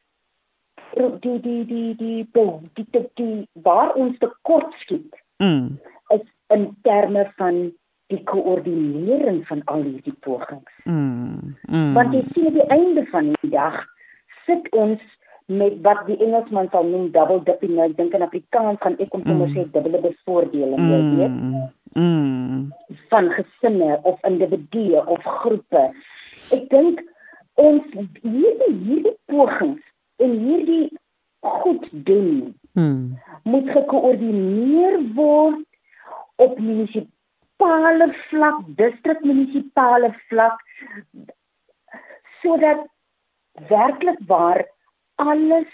die die die die die die, die, waar ons tekort skiet mm. is in terme van die koördinering van al hierdie pogings. Mm. Mm. Want jy sien aan die einde van die dag sit ons met wat die Engelsman sal noem double dipping. Nou, ek dink in Afrikaans gaan ek kom sommer Mm. sê dubbele bevoordeling, jy weet, Mm. Van gesinne of individue of groepe. Ek dink ons hierdie hierdie pogings en hierdie goed doen Mm. moet gekoördineer word op munisipale vlak, distrikmunisipale vlak sodat werklik waar alles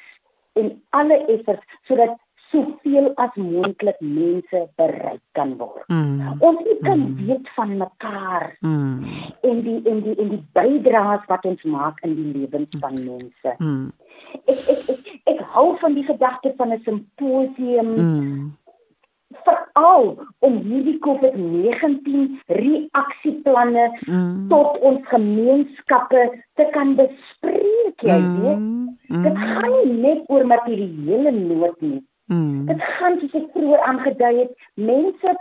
en alle effers sodat soveel as moontlik mense bereik kan word. Mm. Ons moet kan Mm. weet van mekaar Mm. en die en die en die bydraes wat ons maak in die lewens van mense. Mm. Ek ek ek, ek hou van die gedagte van 'n simposium Mm. veral om hierdie COVID-19 reaksieplanne Mm. tot ons gemeenskappe te kan bespreek, jy weet. Mm. Dit gaan nie net oor materiële nood nie. Mm. Dit gaan soos ek vroeër aangedui het, mense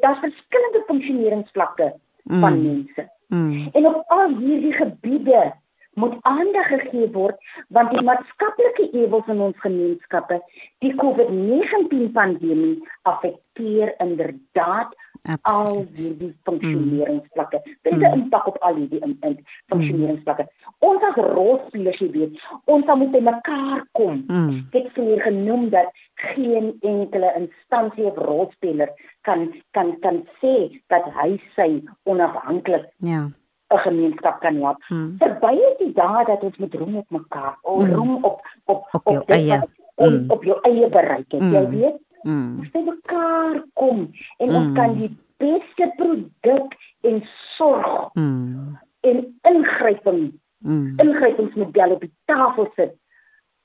daar's verskillende funksioneringsvlakke van Mm. mense. Mm. En op al hierdie gebiede moet aandag gegee word want die maatskaplike ewels in ons gemeenskappe, die COVID-19 pandemie affekteer inderdaad al Absoluut. hierdie funksioneringsvlakke. Dit het 'n Mm. impak op al hierdie in, in funksioneringsvlakke. Ons as rolspelers, jy weet, ons moet by mekaar kom. Mm. Ek het vroeër genoem dat geen enkele instansie of rolspeler kan kan kan sê dat hy sy onafhanklik Ja. 'n gemeenskap kan help. Mm. Verby is die dae dat ons moet roem op mekaar, o, Mm. roem op op Op op jou dit eie. ons Mm. op jou eie bereik het. Jy Mm. weet, Mm. ons by mekaar kom en Mm. ons kan die beste produk en sorg Mm. en ingryping Mm. ingrypingsmodel op die tafel sit.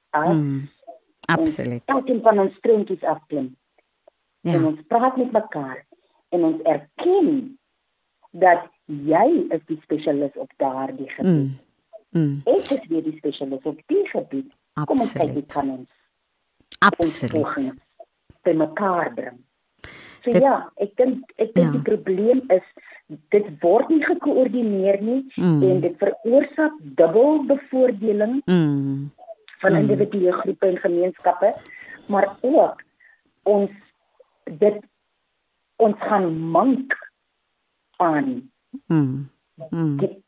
As Mm. Absoluut. elkeen van ons strontjies afklim en Ja. ons praat met mekaar en ons erken dat jy is die spesialis op daardie gebied. Mm. Mm. Ek is weer die spesialis op die gebied. Kom ons kyk Absoluut. kan ons ons Absoluut. pogings by mekaar bring. So Dit- ja, ek dink ek dink Ja. die probleem is dit word nie gekoördineer nie Mm. en dit veroorsaak dubbel bevoordeling Mm. Van Mm. individue, groepe en gemeenskappe, maar ook ons dit ons gaan mank aan Mm. Mm. die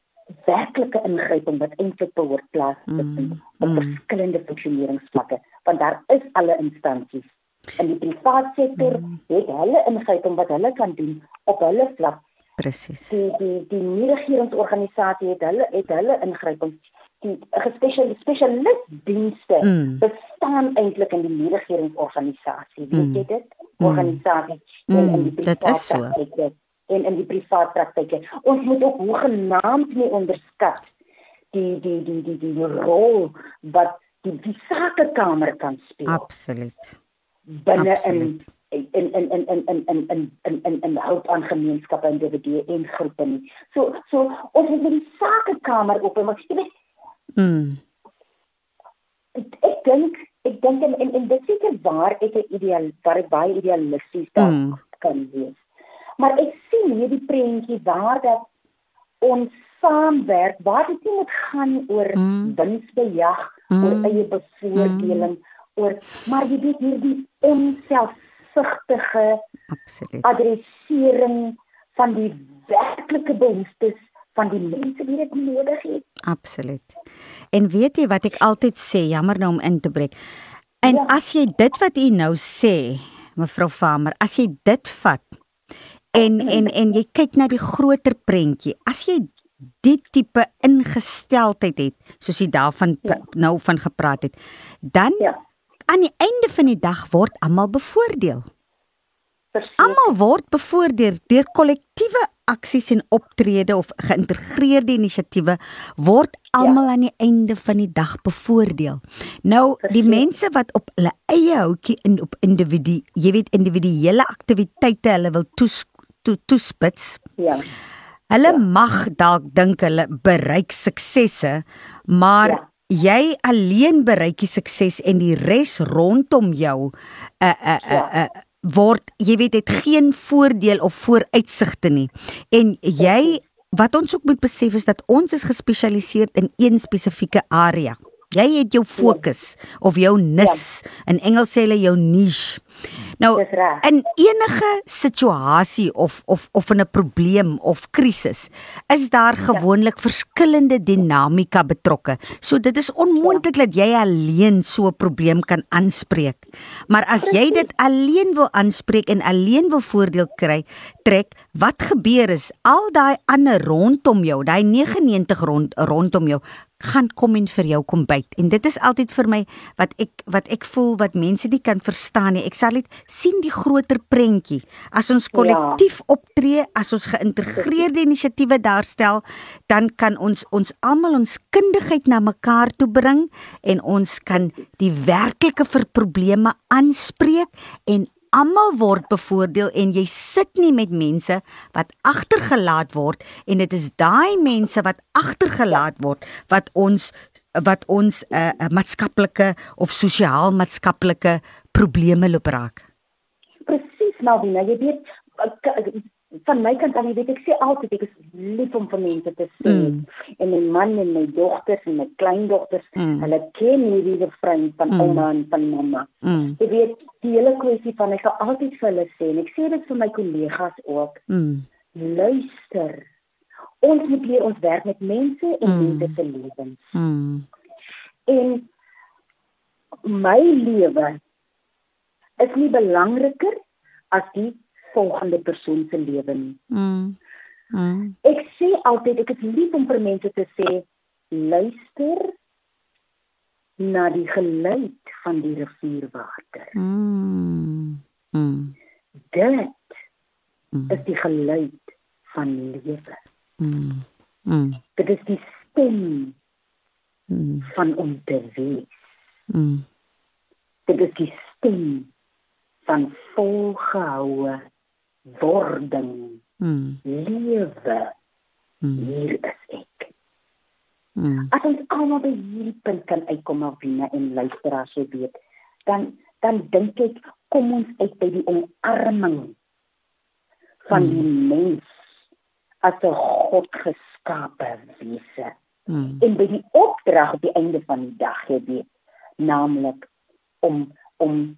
werklike ingryping wat eintlik behoort plaas te vind Mm, op mm. verskillende funksioneringsvlakke want daar is alle instansies in die private sektor Mm. het hulle ingryping wat hulle kan doen op hulle vlak Presies. die die die nie-regeringsorganisasie het hulle het hulle ingryping die gespesial spesialistdienste Mm. bestaan eintlik in die nie-regeringsorganisasie weet Mm. jy dit Mm. organisasies en in die Mm, dit is so. praktyke en in die privaat praktyke ons moet ook hoegenaamd nie onderskat die die die die die rol wat die die sakekamer kan speel Absoluut. binne in absoluut. in in in in in in in in in in in hulp aan gemeenskappe individue en groepe nie. So so ons moet met die sakekamer op en jy weet Mm. ek, ek dink ek dink en en, en dit seker waar ek 'n ideaal waar ek baie idealisties daar Mm. kan wees. Maar ek sien hierdie prentjie waar dat ons saamwerk waar dit nie moet gaan oor Mm. winsbejag, Mm. oor eie bevoordeling, oor maar jy weet hierdie onselfsugtige Absoluut. adressering van die werklike behoeftes van die mense wie dit nodig het. Absoluut. En weet jy wat ek altyd sê, jammer nou om in te breek. En Ja. as jy dit wat u nou sê, mevrou Farmer, as jy dit vat en en en jy kyk na die groter prentjie, as jy die tipe ingesteldheid het, soos jy daarvan Ja. nou van gepraat het, dan Ja. Aan die einde van die dag word almal bevoordeel. Almal word bevoordeel deur kollektiewe aksies en optrede of geïntegreerde inisiatiewe word almal aan die einde van die dag bevoordeel. Nou die Verseker. mense wat op hulle eie houtjie in op individu, jy weet individuele aktiwiteite hulle wil toes, to, toespits. Ja. Hulle Ja. mag dalk dink hulle bereik suksesse, maar Ja. Jy alleen bereik die sukses en die res rondom jou uh uh uh, uh word jy weet het geen voordeel of vooruitsigte nie. En jy wat ons ook moet besef is dat ons is gespesialiseer in een spesifieke area. Jy het jou fokus of jou nis. In Engels sê hulle jou niche. Nou in enige situasie of of of in 'n probleem of krisis is daar gewoonlik verskillende dinamika betrokke. So dit is onmoontlik dat jy alleen so 'n probleem kan aanspreek. Maar as jy dit alleen wil aanspreek en alleen wil voordeel kry, trek, wat gebeur is al daai ander rondom jou, daai 99 rond rondom jou gaan kom en vir jou kom byt. En dit is altyd vir my wat ek wat ek voel wat mense nie kan verstaan nie. Ek sal net sien die groter prentjie. As ons kollektief optree, as ons geïntegreerde inisiatiewe daarstel, dan kan ons ons almal ons kundigheid na mekaar toe bring en ons kan die werklike vir probleme aanspreek en almal word bevoordeel en jy sit nie met mense wat agtergelaat word en dit is daai mense wat agtergelaat word wat ons wat ons 'n uh, uh, maatskaplike of sosiaal-maatskaplike probleme loop raak. Presies, Malvina, jy weet van my kant aan, jy weet ek sê altyd ek is lief om vir mense te sê. Mm. En my man en my dogters en my kleindogters, Mm. hulle ken hierdie refrein van Mm. ouma en van mamma. Mm. Jy weet, die hele kwessie van ek sal altyd vir hulle sê en ek sê dit vir my kollegas ook, Mm. luister. Ons moet leer ons werk met mense en Mm. mense se lewens. Mm. En my lewe is nie belangriker as die volgende persoon se lewe nie. Mm. Mm. Ek sê altyd ek is lief om vir mense te sê luister na die geluid van die rivierwater. Mm. Mm. Dit Mm. is die geluid van lewe. Mm. Mm. Dit is die stem Mm. van om te wees. Mm. Dit is die stem van volgehoue wording, Mm. lewe. Mm. Hier is ek. Mm. As ons almal by hierdie punt kan uitkom Alvina en luisteraars so weet, dan dan dink ek kom ons uit by die omarming van Hmm. die mens as 'n God geskape wese Mm. en by die opdrag op die einde van die dag, jy weet, naamlik om om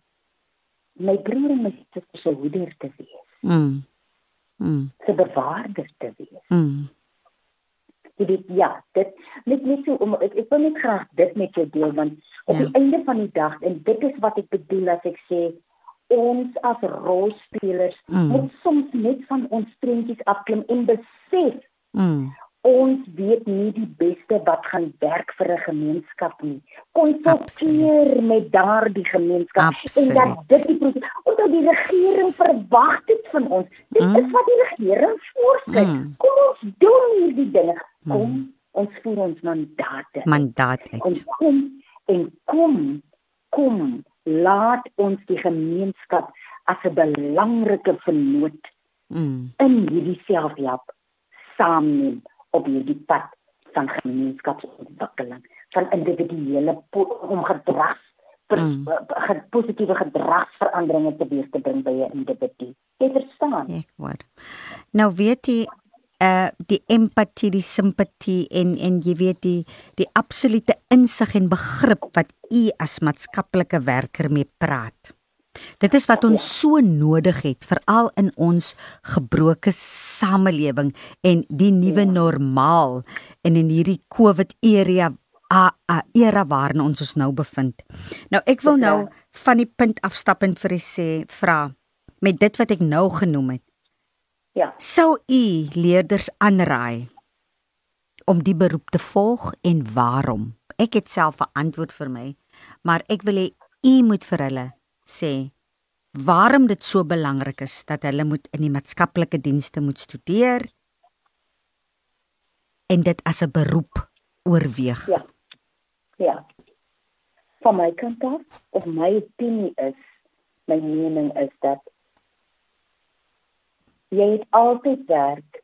my broer en my suster se hoeder te wees, Mm. Mm. se bewaarder te wees. Mm. Jy weet ja, dit net net so om ek, ek wil net graag dit met jou deel want op Ja. die einde van die dag en dit is wat ek bedoel as ek sê ons as rolspelers Mm. moet soms net van ons prentjies afklim en besef Mm. Ons weet nie die beste wat gaan werk vir 'n gemeenskap nie. Konsulteer met daardie gemeenskap Absoluut. en dat dit die proses omdat die regering verwag dit van ons. Dit Mm. is wat die regering voorskryf. Mm. Kom ons doen hierdie dinge. Kom Mm. ons voer ons mandate. Mandaat Ons uit. kom en kom kom laat ons die gemeenskap as 'n belangrike vennoot Mm. in hierdie selfhelp saamneem op hierdie pad van gemeenskapsontwikkeling van individuele po- om gedrags per, Mm. ge, positiewe gedragsveranderinge teweeg te bring by 'n individu. Jy verstaan? Ek hoor. Nou weet jy uh die empatie, die simpatie en en jy weet die die absolute insig en begrip wat u as maatskaplike werker mee praat. Dit is wat ons so nodig het veral in ons gebroke samelewing en die nuwe Ja. normaal en in hierdie COVID era a, a era waarin ons ons nou bevind. Nou ek wil nou reg. van die punt afstap en vir u sê vra met dit wat ek nou genoem het. Ja. Sou u leerders aanraai om die beroep te volg en waarom? Ek het self 'n antwoord vir my, maar ek wil hê u moet vir hulle sê waarom dit so belangrik is dat hulle moet in die maatskaplike dienste moet studeer en dit as 'n beroep oorweeg. Ja. Ja. Van my kant af, of my opinie is, my mening is dat jy het altyd werk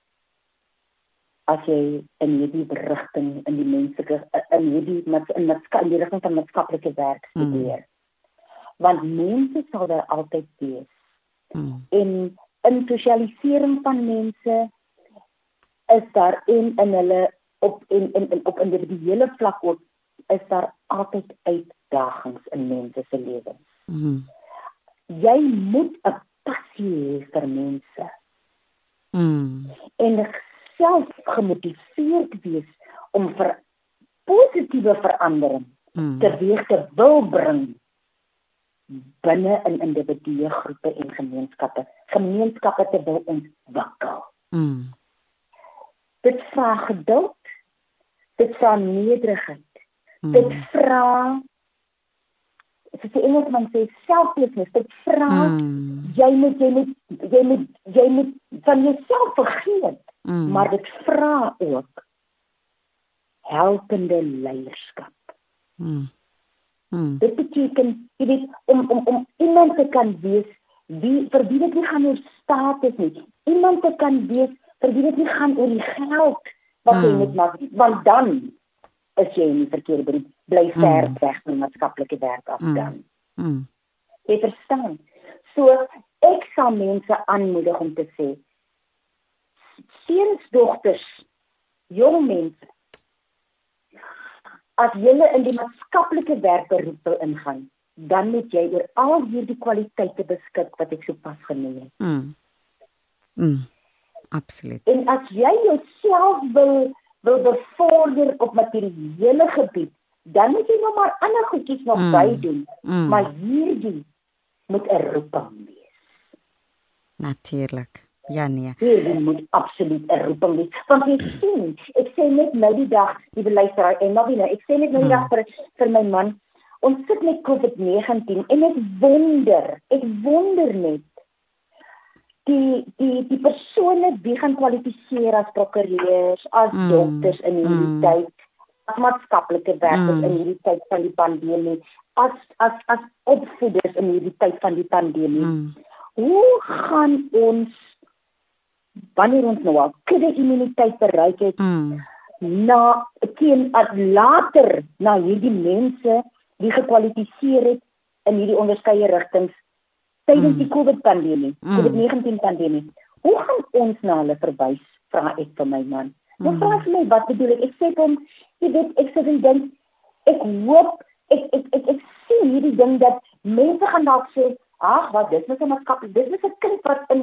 as jy in hierdie rigting in die menslike in hierdie met in die rigting van maatskaplike werk Mm. Want mense sal daar altyd wees Mm. en in sosialisering van mense is daar en in hulle op en in, in op individuele vlak ook is daar altyd uitdagings in mense se lewens. Mm. jy moet 'n passie hê vir mense. Mm. En self gemotiveerd wees om vir positiewe verandering Mm. teweeg te wil bring binne in individue groepe en gemeenskappe gemeenskappe te wil ontwikkel Mm. dit vra geduld dit vra nederigheid Mm. dit vra soos die Engelsman sê selflessness dit vra Mm. jy moet jy moet jy moet jy moet van jouself vergeet Mm. maar dit vra ook helpende leierskap Mm. Mm. dit beteken jy weet om om om iemand te kan wees wie vir wie dit nie gaan oor status nie iemand te kan wees vir wie dit nie gaan oor die geld wat jy Mm. moet maak want dan is jy in die verkeerde beroep bly ver Mm. weg van maatskaplike werk af Mm. dan Mm. jy verstaan so ek sal mense aanmoedig om te sê seuns dogters jong mense as jy in die maatskaplike werkberoep wil ingaan dan moet jy oor al hierdie kwaliteite beskik wat ek sopas genoem het Mm. Mm. Absoluut. en as jy jouself wil wil bevorder op materiële gebied dan moet jy nog maar ander goedjies nog Mm. by doen Mm. maar hierdie moet 'n roeping wees Natuurlik. Ja nee. Hierdie moet absoluut 'n roeping wees. Want jy sien, ek sê net nou die dag, die beluisteraar en nog nie, ek sê net nou die dag vir vir my man, ons sit met COVID-19 en ek wonder, ek wonder net die die die persone wie gaan kwalifiseer as prokureurs, as Mm, dokters in hierdie mm. tyd, as maatskaplike werkers Mm. in hierdie tyd van die pandemie, as as as opvoeders in hierdie tyd van die pandemie. Mm. Hoe gaan ons wanneer ons nou al kudde immuniteit bereik het Mm. na teen as later na hierdie mense wie gekwalifiseer het in hierdie onderskeie rigtings tydens Mm. die COVID pandemie, Mm. COVID-19 pandemie. Hoe gaan ons na hulle verwys? Vra ek vir my man. Nou Mm. vra hy vir my wat bedoel ek? Ek sê hom, jy weet, ek sit en dink ek hoop ek ek ek, ek sien hierdie ding dat mense gaan dalk sê, "Ag, wat dis net 'n maatskaplik, dis net 'n kind wat in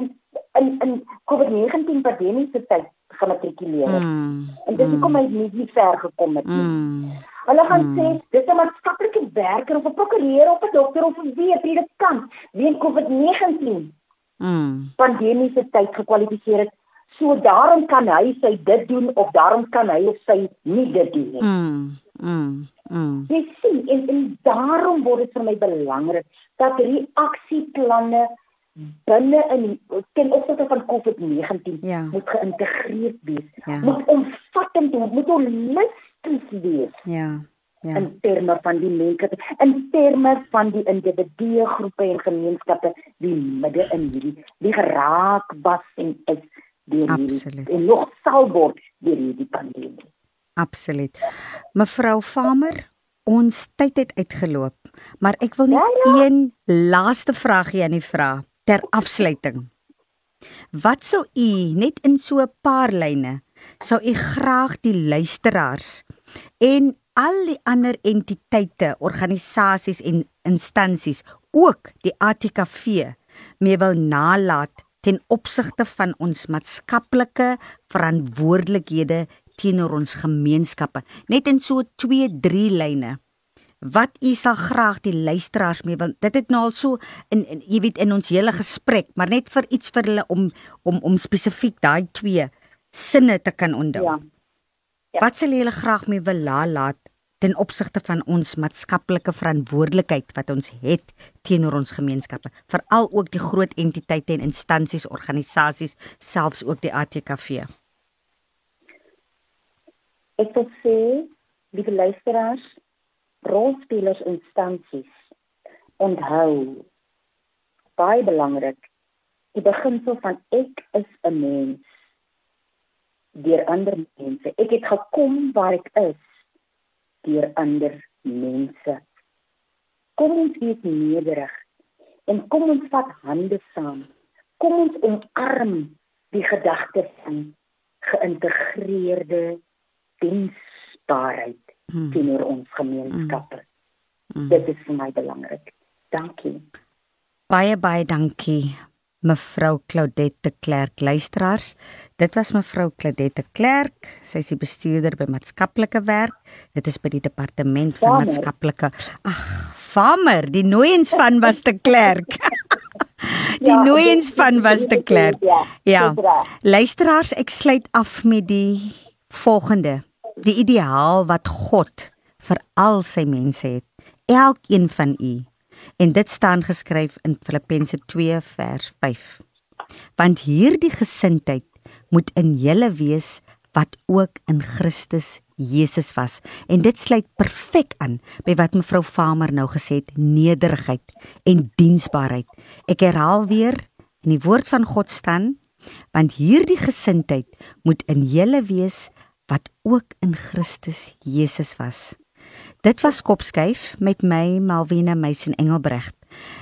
in in COVID-19 pandemie se tyd gematrikuleer het." Mm. En dis hoekom hy nie nie ver gekom het nie. Mm. Hulle gaan Mm. sê dis 'n maatskaplike werker of 'n prokureur of 'n dokter of 'n wie, 'n predikant wie in COVID-19 Mm. pandemie se tyd gekwalifiseer het. So daarom kan hy sy dit doen of daarom kan hy of sy nie dit doen nie. Mm. Mm. Mm. Jy sien en, en daarom word dit vir my belangrik dat reaksieplanne binne in ten opsigte van COVID-19 Ja. moet geïntegreer wees. Ja. Moet omvattend wees, moet holisties wees Ja. Ja. in terme van die mense, in terme van die individue, groepe en gemeenskappe die midde in hierdie die geraak was en is deur hierdie en nog sal word deur hierdie pandemie. Absoluut. Mevrou Farmer, ons tyd het uitgeloop, maar ek wil net Ja, ja. een laaste vraagie aan u vra ter afsluiting. Wat sou u net in so 'n paar lyne sou u graag die luisteraars en al die ander entiteite, organisasies en instansies, ook die ATKV, mee wil nalat ten opsigte van ons maatskaplike verantwoordelikhede teenoor ons gemeenskappe. Net in so 2, 3 lyne. Wat u sal graag die luisteraars mee wil. Dit het nou al so in, in jy weet in ons hele gesprek, maar net vir iets vir hulle om om om spesifiek daai twee sinne te kan onthou. Ja. Ja. Wat sal julle graag mee wil la- laat ten opsigte van ons maatskaplike verantwoordelikheid wat ons het teenoor ons gemeenskappe, veral ook die groot entiteite en instansies, organisasies, selfs ook die ATKV. Ek wil sê, liewe luisteraars, rolspelers instansies, onthou baie belangrik die beginsel van ek is 'n mens deur ander mense. Ek het gekom waar ek is deur ander mense. Kom ons wees nederig en kom ons vat hande saam. Kom ons omarm die gedagte van geïntegreerde diensbaarheid Hmm. teenoor ons gemeenskappe. Hmm. Dit is vir my belangrik. Dankie. Baie baie dankie mevrou Claudette Clerk luisteraars. Dit was mevrou Claudette Clerk. Sy is die bestuurder by maatskaplike werk. Dit is by die departement van maatskaplike. Ag, Farmer, die nooiens van was te Clerk. die Ja, nooiens van was dit- Clerk. ja, Ja. Luisteraars, ek sluit af met die volgende. Die ideaal wat God vir al sy mense het, elkeen van u. En dit staan geskryf in Filippense 2 vers 5. Want hierdie gesindheid moet in julle wees wat ook in Christus Jesus was. En dit sluit perfek aan by wat mevrou Farmer nou gesê het, nederigheid en diensbaarheid. Ek herhaal weer, in die woord van God staan, want hierdie gesindheid moet in julle wees wat ook in Christus Jesus was. Dit was Kopskuif met my Malwena Meisen Engelbregt.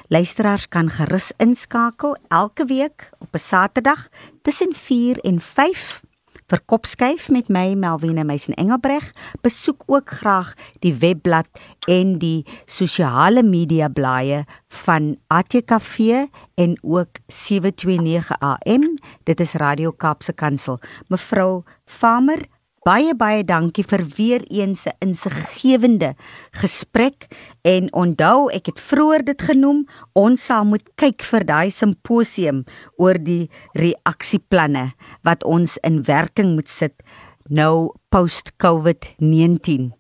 Luisteraars kan gerus inskakel elke week op 'n Saterdag tussen 4 en 5 vir Kopskuif met my Malwena Meisen Engelbreg. Besoek ook graag die webblad en die sosiale media blaaie van ATKV en ook 729 AM. Dit is Radio Kaapse Kansel. Mevrou Farmer Baie baie dankie vir weer eens 'n insiggewende gesprek en onthou ek het vroeër dit genoem ons sal moet kyk vir daai simposium oor die reaksieplanne wat ons in werking moet sit nou post COVID-19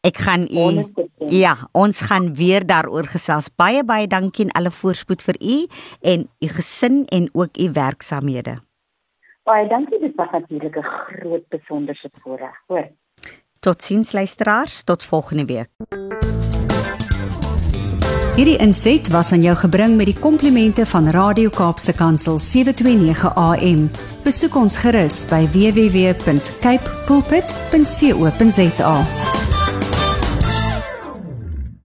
Ek gaan u. Ja, ons gaan weer daaroor gesels. Baie baie dankie en alle voorspoed vir u en u gesin en ook u werksamehede. Baie dankie, dit was natuurlik 'n groot besonderse voorreg, hoor. Totsiens luisteraars, tot volgende week. Hierdie inset was aan jou gebring met die komplimente van Radio Kaapse Kansel 729 AM. Besoek ons gerus by www.cape pulpit.co.za.